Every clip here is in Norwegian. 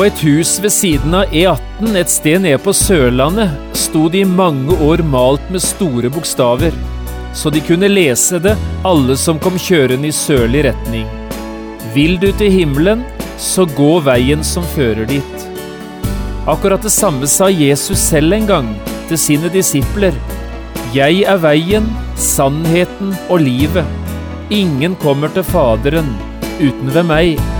På et hus ved siden av E18 et sted nede på Sørlandet sto det i mange år malt med store bokstaver, så de kunne lese det alle som kom kjørende i sørlig retning. Vil du til himmelen, så gå veien som fører dit. Akkurat det samme sa Jesus selv en gang til sine disipler. Jeg er veien, sannheten og livet. Ingen kommer til Faderen uten ved meg.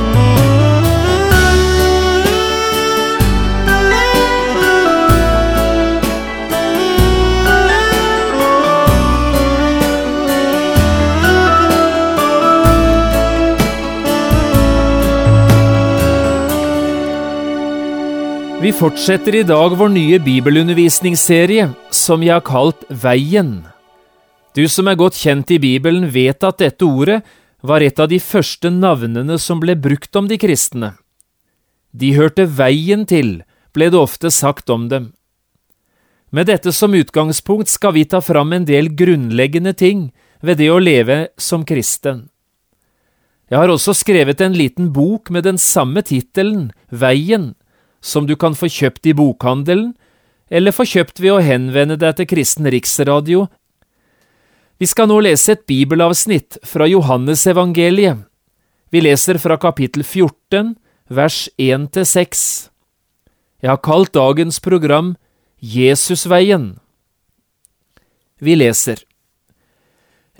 Vi fortsetter i dag vår nye bibelundervisningsserie, som jeg har kalt Veien. Du som er godt kjent i Bibelen, vet at dette ordet var et av de første navnene som ble brukt om de kristne. De hørte veien til, ble det ofte sagt om dem. Med dette som utgangspunkt skal vi ta fram en del grunnleggende ting ved det å leve som kristen. Jeg har også skrevet en liten bok med den samme tittelen, Veien, som du kan få kjøpt i bokhandelen, eller få kjøpt ved å henvende deg til Kristen Riksradio. Vi skal nå lese et bibelavsnitt fra Johannesevangeliet. Vi leser fra kapittel 14, vers 1–6. Jeg har kalt dagens program Jesusveien. Vi leser.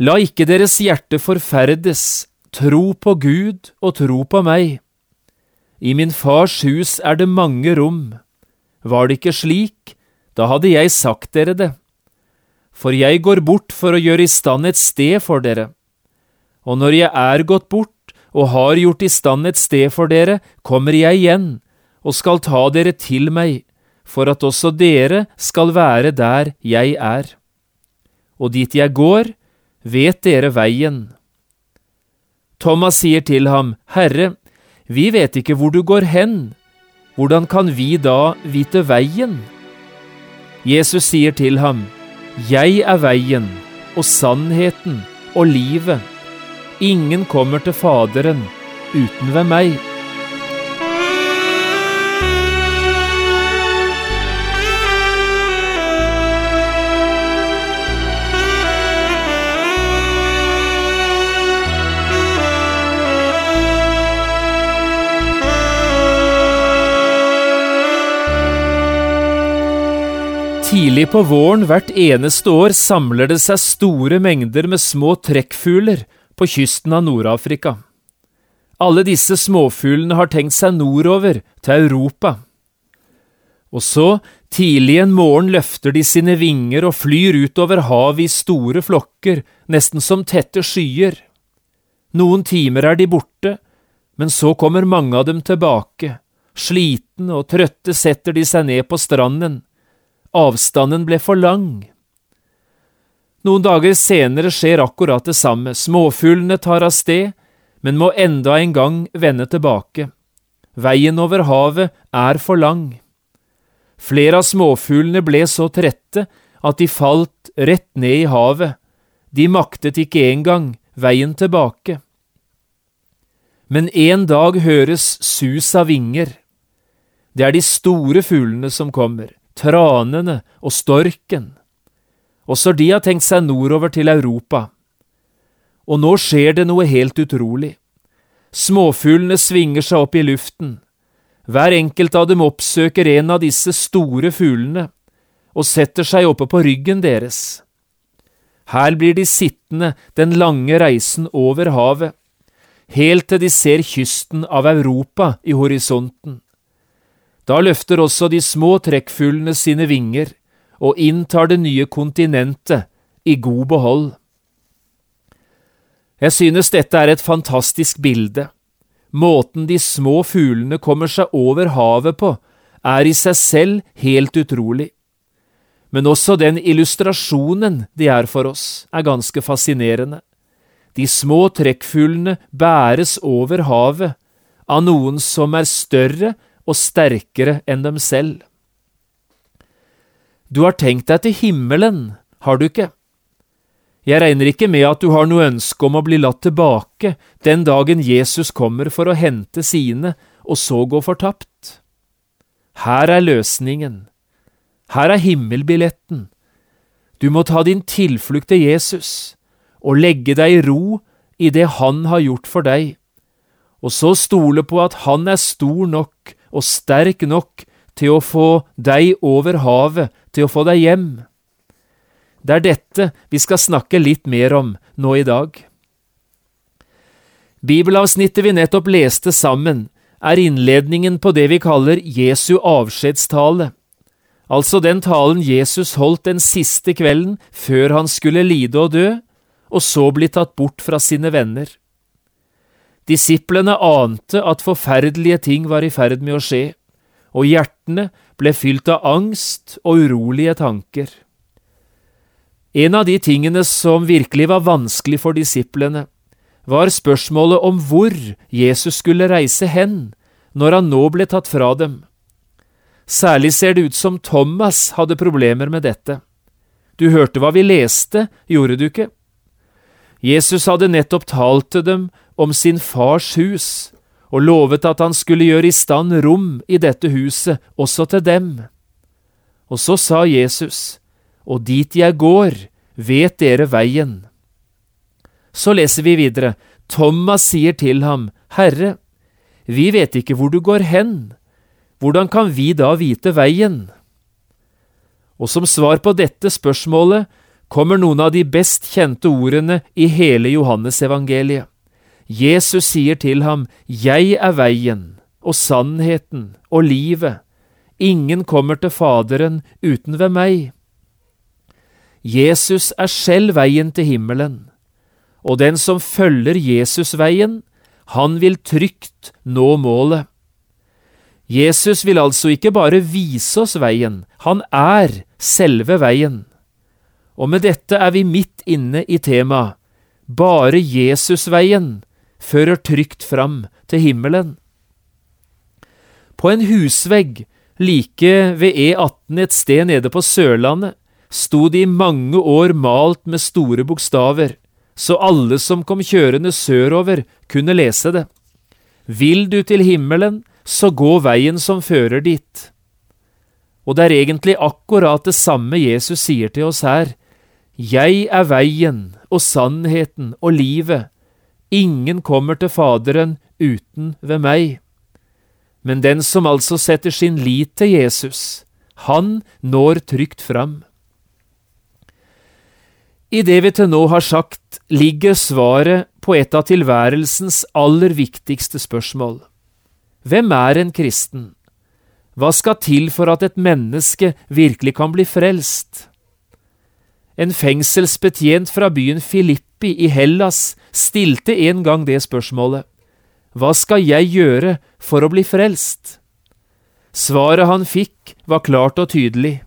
La ikke deres hjerte forferdes, tro på Gud og tro på meg. I min fars hus er det mange rom. Var det ikke slik, da hadde jeg sagt dere det. For jeg går bort for å gjøre i stand et sted for dere. Og når jeg er gått bort og har gjort i stand et sted for dere, kommer jeg igjen og skal ta dere til meg, for at også dere skal være der jeg er. Og dit jeg går, vet dere veien. Thomas sier til ham, Herre, vi vet ikke hvor du går hen, hvordan kan vi da vite veien? Jesus sier til ham, Jeg er veien og sannheten og livet. Ingen kommer til Faderen uten ved meg. Tidlig på våren hvert eneste år samler det seg store mengder med små trekkfugler på kysten av Nord-Afrika. Alle disse småfuglene har tenkt seg nordover, til Europa. Og så, tidlig en morgen, løfter de sine vinger og flyr utover havet i store flokker, nesten som tette skyer. Noen timer er de borte, men så kommer mange av dem tilbake. Slitne og trøtte setter de seg ned på stranden. Avstanden ble for lang. Noen dager senere skjer akkurat det samme, småfuglene tar av sted, men må enda en gang vende tilbake. Veien over havet er for lang. Flere av småfuglene ble så trette at de falt rett ned i havet, de maktet ikke engang veien tilbake. Men en dag høres sus av vinger. Det er de store fuglene som kommer tranene og storken. Også de har tenkt seg nordover til Europa. Og nå skjer det noe helt utrolig. Småfuglene svinger seg opp i luften. Hver enkelt av dem oppsøker en av disse store fuglene og setter seg oppe på ryggen deres. Her blir de sittende den lange reisen over havet, helt til de ser kysten av Europa i horisonten. Da løfter også de små trekkfuglene sine vinger og inntar det nye kontinentet i god behold. Jeg synes dette er et fantastisk bilde. måten de små fuglene kommer seg over havet på, er i seg selv helt utrolig. Men også den illustrasjonen de er for oss, er ganske fascinerende. De små trekkfuglene bæres over havet av noen som er større og sterkere enn dem selv. Du har tenkt deg til himmelen, har du ikke? Jeg regner ikke med at du har noe ønske om å bli latt tilbake den dagen Jesus kommer for å hente sine og så gå fortapt. Her er løsningen. Her er himmelbilletten. Du må ta din tilflukt til Jesus og legge deg i ro i det Han har gjort for deg, og så stole på at Han er stor nok og sterk nok til å få deg over havet, til å få deg hjem. Det er dette vi skal snakke litt mer om nå i dag. Bibelavsnittet vi nettopp leste sammen, er innledningen på det vi kaller Jesu avskjedstale, altså den talen Jesus holdt den siste kvelden før han skulle lide og dø, og så bli tatt bort fra sine venner. Disiplene ante at forferdelige ting var i ferd med å skje, og hjertene ble fylt av angst og urolige tanker. En av de tingene som virkelig var vanskelig for disiplene, var spørsmålet om hvor Jesus skulle reise hen når han nå ble tatt fra dem. Særlig ser det ut som Thomas hadde problemer med dette. Du hørte hva vi leste, gjorde du ikke? Jesus hadde nettopp talt til dem om sin fars hus, og lovet at han skulle gjøre i stand rom i dette huset også til dem. Og så sa Jesus, og dit jeg går, vet dere veien. Så leser vi videre, Thomas sier til ham, Herre, vi vet ikke hvor du går hen, hvordan kan vi da vite veien? Og som svar på dette spørsmålet kommer noen av de best kjente ordene i hele Johannesevangeliet. Jesus sier til ham, Jeg er veien og sannheten og livet. Ingen kommer til Faderen uten ved meg. Jesus er selv veien til himmelen, og den som følger Jesusveien, han vil trygt nå målet. Jesus vil altså ikke bare vise oss veien, han er selve veien. Og med dette er vi midt inne i temaet Bare Jesusveien fører trygt fram til himmelen. På en husvegg like ved E18 et sted nede på Sørlandet sto det i mange år malt med store bokstaver, så alle som kom kjørende sørover, kunne lese det. Vil du til himmelen, så gå veien som fører dit. Og det er egentlig akkurat det samme Jesus sier til oss her. Jeg er veien og sannheten og livet. Ingen kommer til Faderen uten ved meg. Men den som altså setter sin lit til Jesus, han når trygt fram. I det vi til nå har sagt, ligger svaret på et av tilværelsens aller viktigste spørsmål. Hvem er en kristen? Hva skal til for at et menneske virkelig kan bli frelst? En fengselsbetjent fra byen Filippi i Hellas stilte en gang det spørsmålet. Hva skal jeg gjøre for å bli frelst? Svaret han fikk, var klart og tydelig.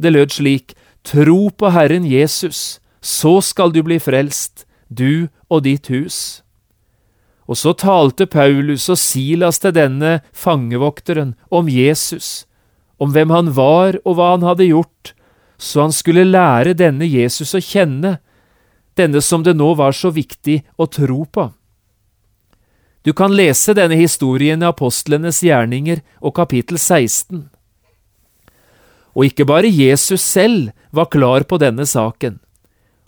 Det lød slik, Tro på Herren Jesus, så skal du bli frelst, du og ditt hus. Og så talte Paulus og Silas til denne fangevokteren om Jesus, om hvem han var og hva han hadde gjort, så han skulle lære denne Jesus å kjenne, denne som det nå var så viktig å tro på. Du kan lese denne historien i Apostlenes gjerninger og kapittel 16. Og ikke bare Jesus selv var klar på denne saken.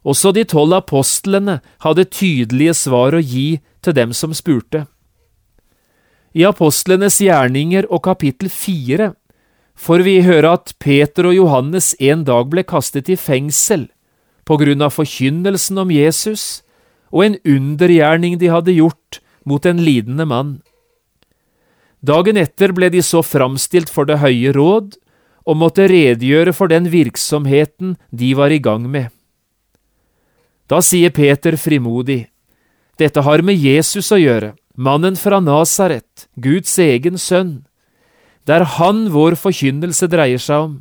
Også de tolv apostlene hadde tydelige svar å gi til dem som spurte. I apostlenes gjerninger og kapittel fire får vi høre at Peter og Johannes en dag ble kastet i fengsel på grunn av forkynnelsen om Jesus og en undergjerning de hadde gjort mot en lidende mann. Dagen etter ble de så framstilt for Det høye råd og måtte redegjøre for den virksomheten de var i gang med. Da sier Peter frimodig, Dette har med Jesus å gjøre, mannen fra Nasaret, Guds egen sønn. Det er han vår forkynnelse dreier seg om,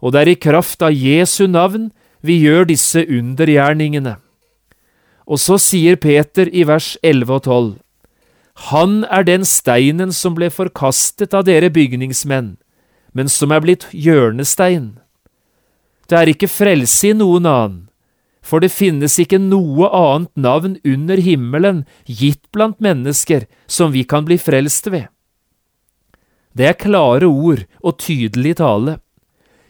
og det er i kraft av Jesu navn vi gjør disse undergjerningene. Og så sier Peter i vers 11 og 12, Han er den steinen som ble forkastet av dere bygningsmenn, men som er blitt hjørnestein. Det er ikke frelse i noen annen, for det finnes ikke noe annet navn under himmelen gitt blant mennesker som vi kan bli frelst ved. Det er klare ord og tydelig tale.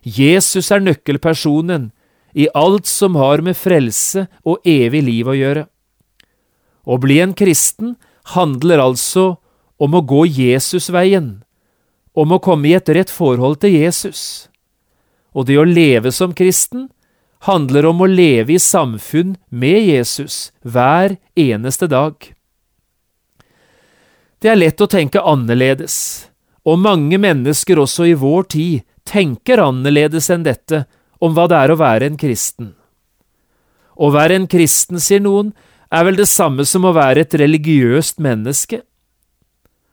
Jesus er nøkkelpersonen i alt som har med frelse og evig liv å gjøre. Å bli en kristen handler altså om å gå Jesusveien, om å komme i et rett forhold til Jesus. Og det å leve som kristen handler om å leve i samfunn med Jesus hver eneste dag. Det er lett å tenke annerledes, og mange mennesker også i vår tid tenker annerledes enn dette om hva det er å være en kristen. Å være en kristen, sier noen, er vel det samme som å være et religiøst menneske.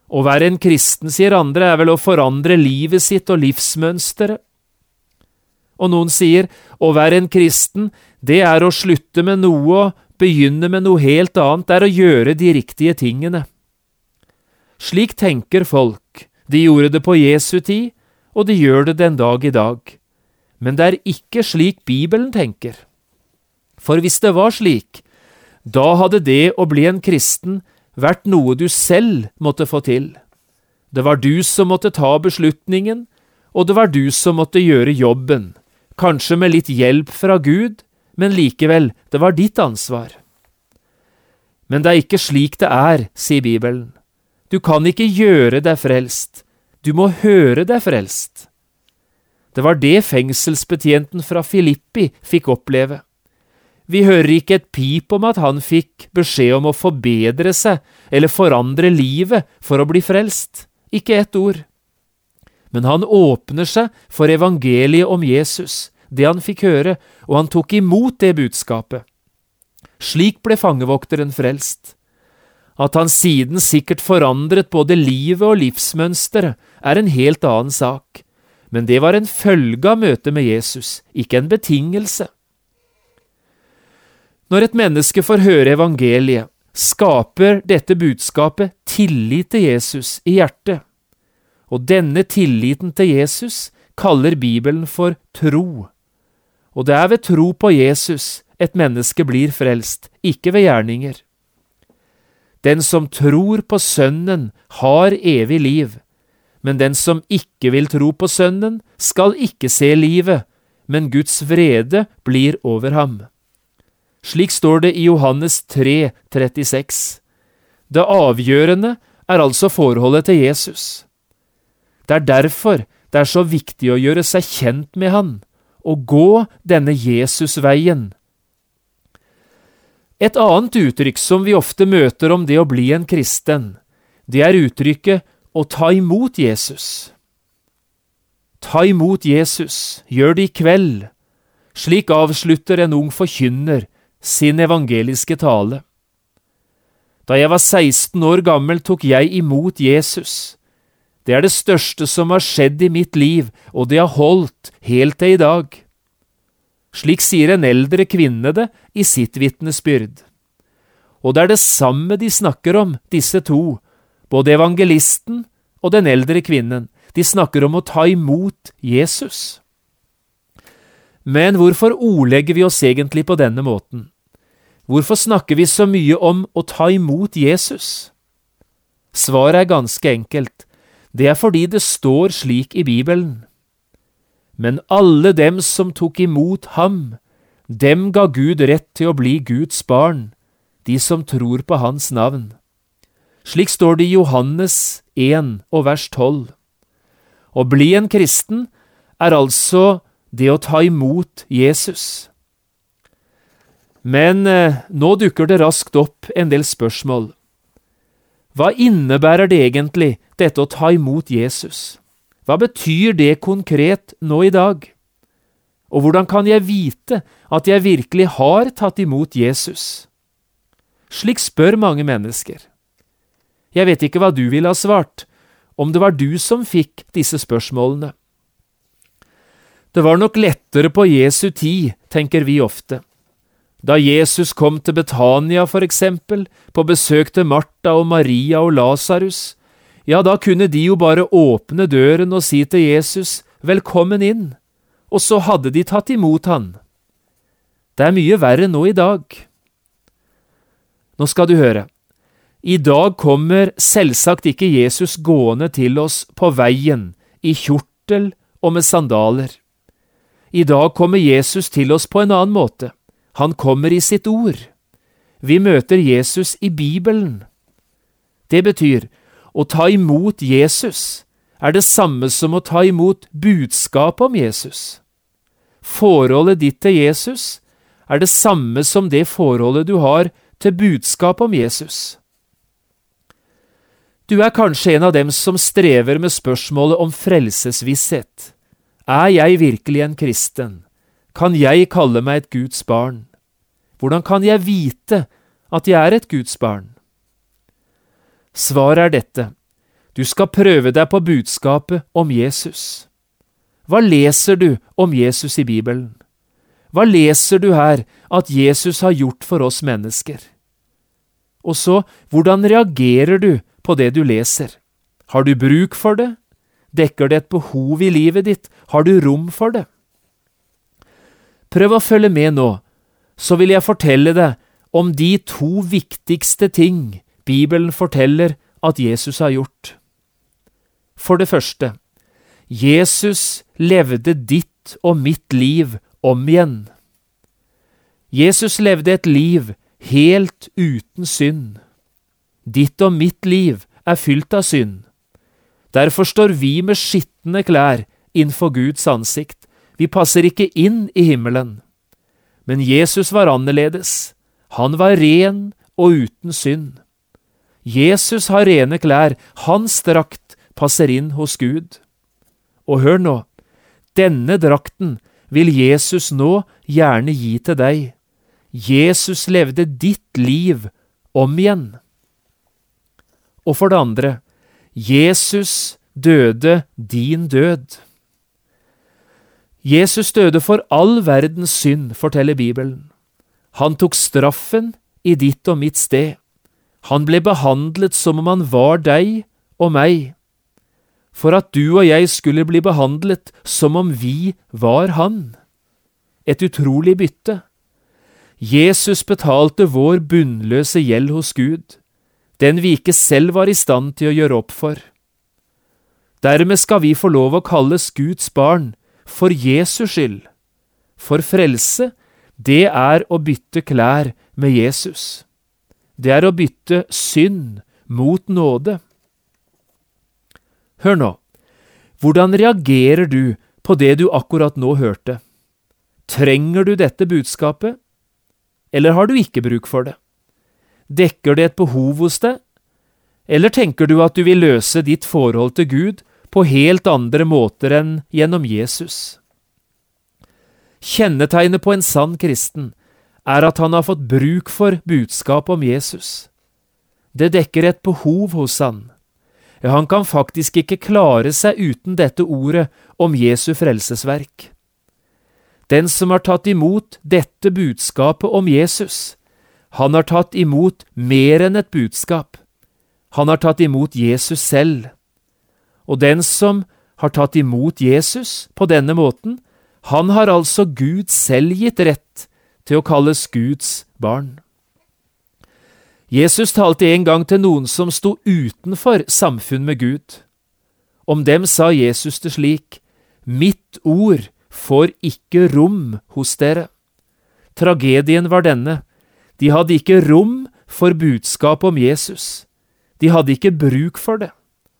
Å være en kristen, sier andre, er vel å forandre livet sitt og livsmønsteret. Og noen sier å være en kristen, det er å slutte med noe og begynne med noe helt annet, det er å gjøre de riktige tingene. Slik tenker folk, de gjorde det på Jesu tid, og de gjør det den dag i dag. Men det er ikke slik Bibelen tenker. For hvis det var slik, da hadde det å bli en kristen vært noe du selv måtte få til. Det var du som måtte ta beslutningen, og det var du som måtte gjøre jobben, kanskje med litt hjelp fra Gud, men likevel, det var ditt ansvar. Men det er ikke slik det er, sier Bibelen. Du kan ikke gjøre deg frelst, du må høre deg frelst. Det var det fengselsbetjenten fra Filippi fikk oppleve. Vi hører ikke et pip om at han fikk beskjed om å forbedre seg eller forandre livet for å bli frelst. Ikke ett ord. Men han åpner seg for evangeliet om Jesus, det han fikk høre, og han tok imot det budskapet. Slik ble fangevokteren frelst. At han siden sikkert forandret både livet og livsmønsteret, er en helt annen sak men det var en følge av møtet med Jesus, ikke en betingelse. Når et menneske får høre evangeliet, skaper dette budskapet tillit til Jesus i hjertet, og denne tilliten til Jesus kaller Bibelen for tro. Og det er ved tro på Jesus et menneske blir frelst, ikke ved gjerninger. Den som tror på Sønnen, har evig liv men den som ikke vil tro på Sønnen, skal ikke se livet, men Guds vrede blir over ham. Slik står det i Johannes 3, 36. Det avgjørende er altså forholdet til Jesus. Det er derfor det er så viktig å gjøre seg kjent med Han og gå denne Jesusveien. Et annet uttrykk som vi ofte møter om det å bli en kristen, det er uttrykket å ta imot Jesus. Ta imot Jesus, gjør det i kveld. Slik avslutter en ung forkynner sin evangeliske tale. Da jeg var 16 år gammel, tok jeg imot Jesus. Det er det største som har skjedd i mitt liv, og det har holdt helt til i dag. Slik sier en eldre kvinne det i sitt vitnesbyrd. Og det er det samme de snakker om, disse to, både evangelisten og den eldre kvinnen, de snakker om å ta imot Jesus. Men hvorfor ordlegger vi oss egentlig på denne måten? Hvorfor snakker vi så mye om å ta imot Jesus? Svaret er ganske enkelt, det er fordi det står slik i Bibelen. Men alle dem som tok imot ham, dem ga Gud rett til å bli Guds barn, de som tror på Hans navn. Slik står det i Johannes 1 og vers 12. Å bli en kristen er altså det å ta imot Jesus. Men eh, nå dukker det raskt opp en del spørsmål. Hva innebærer det egentlig, dette å ta imot Jesus? Hva betyr det konkret nå i dag? Og hvordan kan jeg vite at jeg virkelig har tatt imot Jesus? Slik spør mange mennesker. Jeg vet ikke hva du ville ha svart, om det var du som fikk disse spørsmålene. Det var nok lettere på Jesu tid, tenker vi ofte. Da Jesus kom til Betania, for eksempel, på besøk til Martha og Maria og Lasarus, ja, da kunne de jo bare åpne døren og si til Jesus, Velkommen inn, og så hadde de tatt imot han. Det er mye verre nå i dag. Nå skal du høre. I dag kommer selvsagt ikke Jesus gående til oss på veien, i kjortel og med sandaler. I dag kommer Jesus til oss på en annen måte. Han kommer i sitt ord. Vi møter Jesus i Bibelen. Det betyr å ta imot Jesus er det samme som å ta imot budskapet om Jesus. Forholdet ditt til Jesus er det samme som det forholdet du har til budskapet om Jesus. Du er kanskje en av dem som strever med spørsmålet om frelsesvisshet. Er jeg virkelig en kristen? Kan jeg kalle meg et Guds barn? Hvordan kan jeg vite at jeg er et Guds barn? Svaret er dette. Du skal prøve deg på budskapet om Jesus. Hva leser du om Jesus i Bibelen? Hva leser du her at Jesus har gjort for oss mennesker? Og så, hvordan reagerer du på det du leser? Har du bruk for det? Dekker det et behov i livet ditt? Har du rom for det? Prøv å følge med nå, så vil jeg fortelle deg om de to viktigste ting Bibelen forteller at Jesus har gjort. For det første, Jesus levde ditt og mitt liv om igjen. Jesus levde et liv helt uten synd. Ditt og mitt liv er fylt av synd. Derfor står vi med skitne klær innenfor Guds ansikt. Vi passer ikke inn i himmelen. Men Jesus var annerledes. Han var ren og uten synd. Jesus har rene klær, hans drakt passer inn hos Gud. Og hør nå, denne drakten vil Jesus nå gjerne gi til deg. Jesus levde ditt liv om igjen. Og for det andre, Jesus døde din død. Jesus døde for all verdens synd, forteller Bibelen. Han tok straffen i ditt og mitt sted. Han ble behandlet som om han var deg og meg, for at du og jeg skulle bli behandlet som om vi var han. Et utrolig bytte. Jesus betalte vår bunnløse gjeld hos Gud den vi ikke selv var i stand til å gjøre opp for. Dermed skal vi få lov å kalles Guds barn for Jesus skyld. For frelse, det er å bytte klær med Jesus. Det er å bytte synd mot nåde. Hør nå, hvordan reagerer du på det du akkurat nå hørte? Trenger du dette budskapet, eller har du ikke bruk for det? Dekker det et behov hos deg, eller tenker du at du vil løse ditt forhold til Gud på helt andre måter enn gjennom Jesus? Kjennetegnet på en sann kristen er at han har fått bruk for budskapet om Jesus. Det dekker et behov hos han. Ja, han kan faktisk ikke klare seg uten dette ordet om Jesu frelsesverk. Den som har tatt imot dette budskapet om Jesus, han har tatt imot mer enn et budskap. Han har tatt imot Jesus selv. Og den som har tatt imot Jesus på denne måten, han har altså Gud selv gitt rett til å kalles Guds barn. Jesus talte en gang til noen som sto utenfor samfunn med Gud. Om dem sa Jesus det slik, Mitt ord får ikke rom hos dere. Tragedien var denne, de hadde ikke rom for budskapet om Jesus. De hadde ikke bruk for det.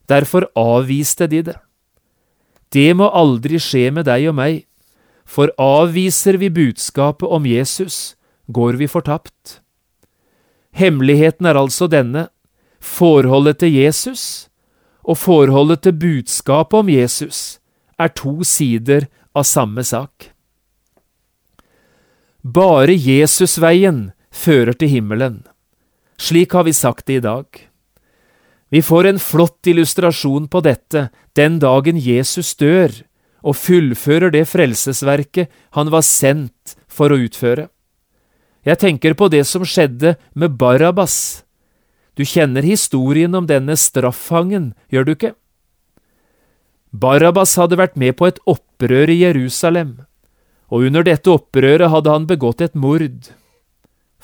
Derfor avviste de det. Det må aldri skje med deg og meg, for avviser vi budskapet om Jesus, går vi fortapt. Hemmeligheten er altså denne, forholdet til Jesus og forholdet til budskapet om Jesus er to sider av samme sak. Bare Jesusveien fører til himmelen. Slik har vi sagt det i dag. Vi får en flott illustrasjon på dette den dagen Jesus dør og fullfører det frelsesverket han var sendt for å utføre. Jeg tenker på det som skjedde med Barabas. Du kjenner historien om denne straffangen, gjør du ikke? Barabas hadde vært med på et opprør i Jerusalem, og under dette opprøret hadde han begått et mord.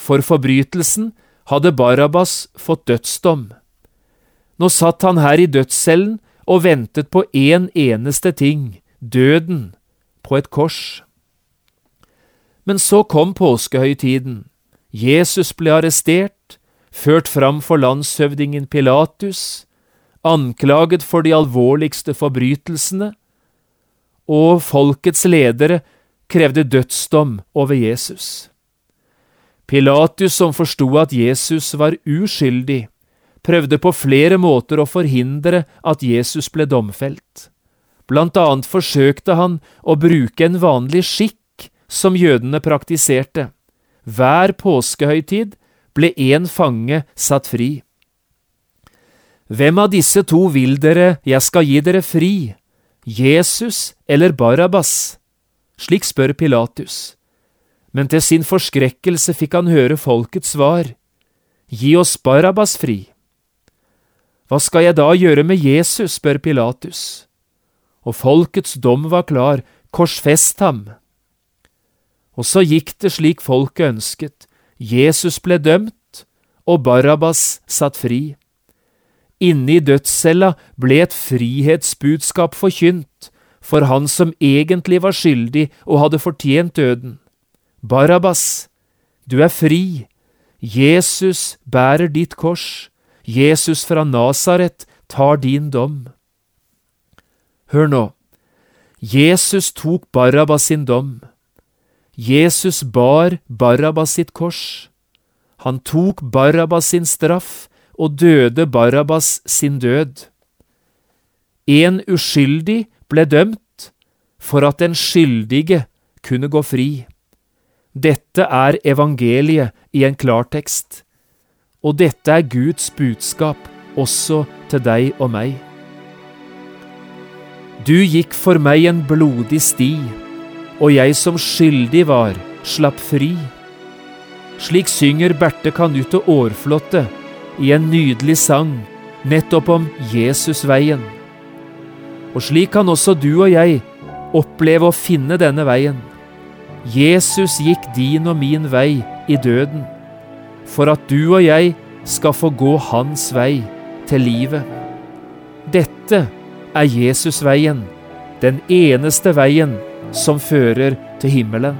For forbrytelsen hadde Barabas fått dødsdom. Nå satt han her i dødscellen og ventet på én en eneste ting, døden, på et kors. Men så kom påskehøytiden. Jesus ble arrestert, ført fram for landshøvdingen Pilatus, anklaget for de alvorligste forbrytelsene, og folkets ledere krevde dødsdom over Jesus. Pilatus, som forsto at Jesus var uskyldig, prøvde på flere måter å forhindre at Jesus ble domfelt. Blant annet forsøkte han å bruke en vanlig skikk som jødene praktiserte. Hver påskehøytid ble én fange satt fri. Hvem av disse to vil dere jeg skal gi dere fri, Jesus eller Barabas? Slik spør Pilatus. Men til sin forskrekkelse fikk han høre folkets svar. Gi oss Barabas fri. Hva skal jeg da gjøre med Jesus, spør Pilatus. Og folkets dom var klar, korsfest ham. Og så gikk det slik folket ønsket, Jesus ble dømt, og Barabas satt fri. Inne i dødscella ble et frihetsbudskap forkynt for han som egentlig var skyldig og hadde fortjent døden. Barabas, du er fri. Jesus bærer ditt kors. Jesus fra Nasaret tar din dom. Hør nå. Jesus tok Barabas sin dom. Jesus bar Barabas sitt kors. Han tok Barabas sin straff og døde Barabas sin død. En uskyldig ble dømt for at den skyldige kunne gå fri. Dette er evangeliet i en klartekst, og dette er Guds budskap også til deg og meg. Du gikk for meg en blodig sti, og jeg som skyldig var, slapp fri. Slik synger Berthe Kanutte Aarflotte i en nydelig sang nettopp om Jesusveien. Og slik kan også du og jeg oppleve å finne denne veien. Jesus gikk din og min vei i døden, for at du og jeg skal få gå hans vei til livet. Dette er Jesusveien, den eneste veien som fører til himmelen.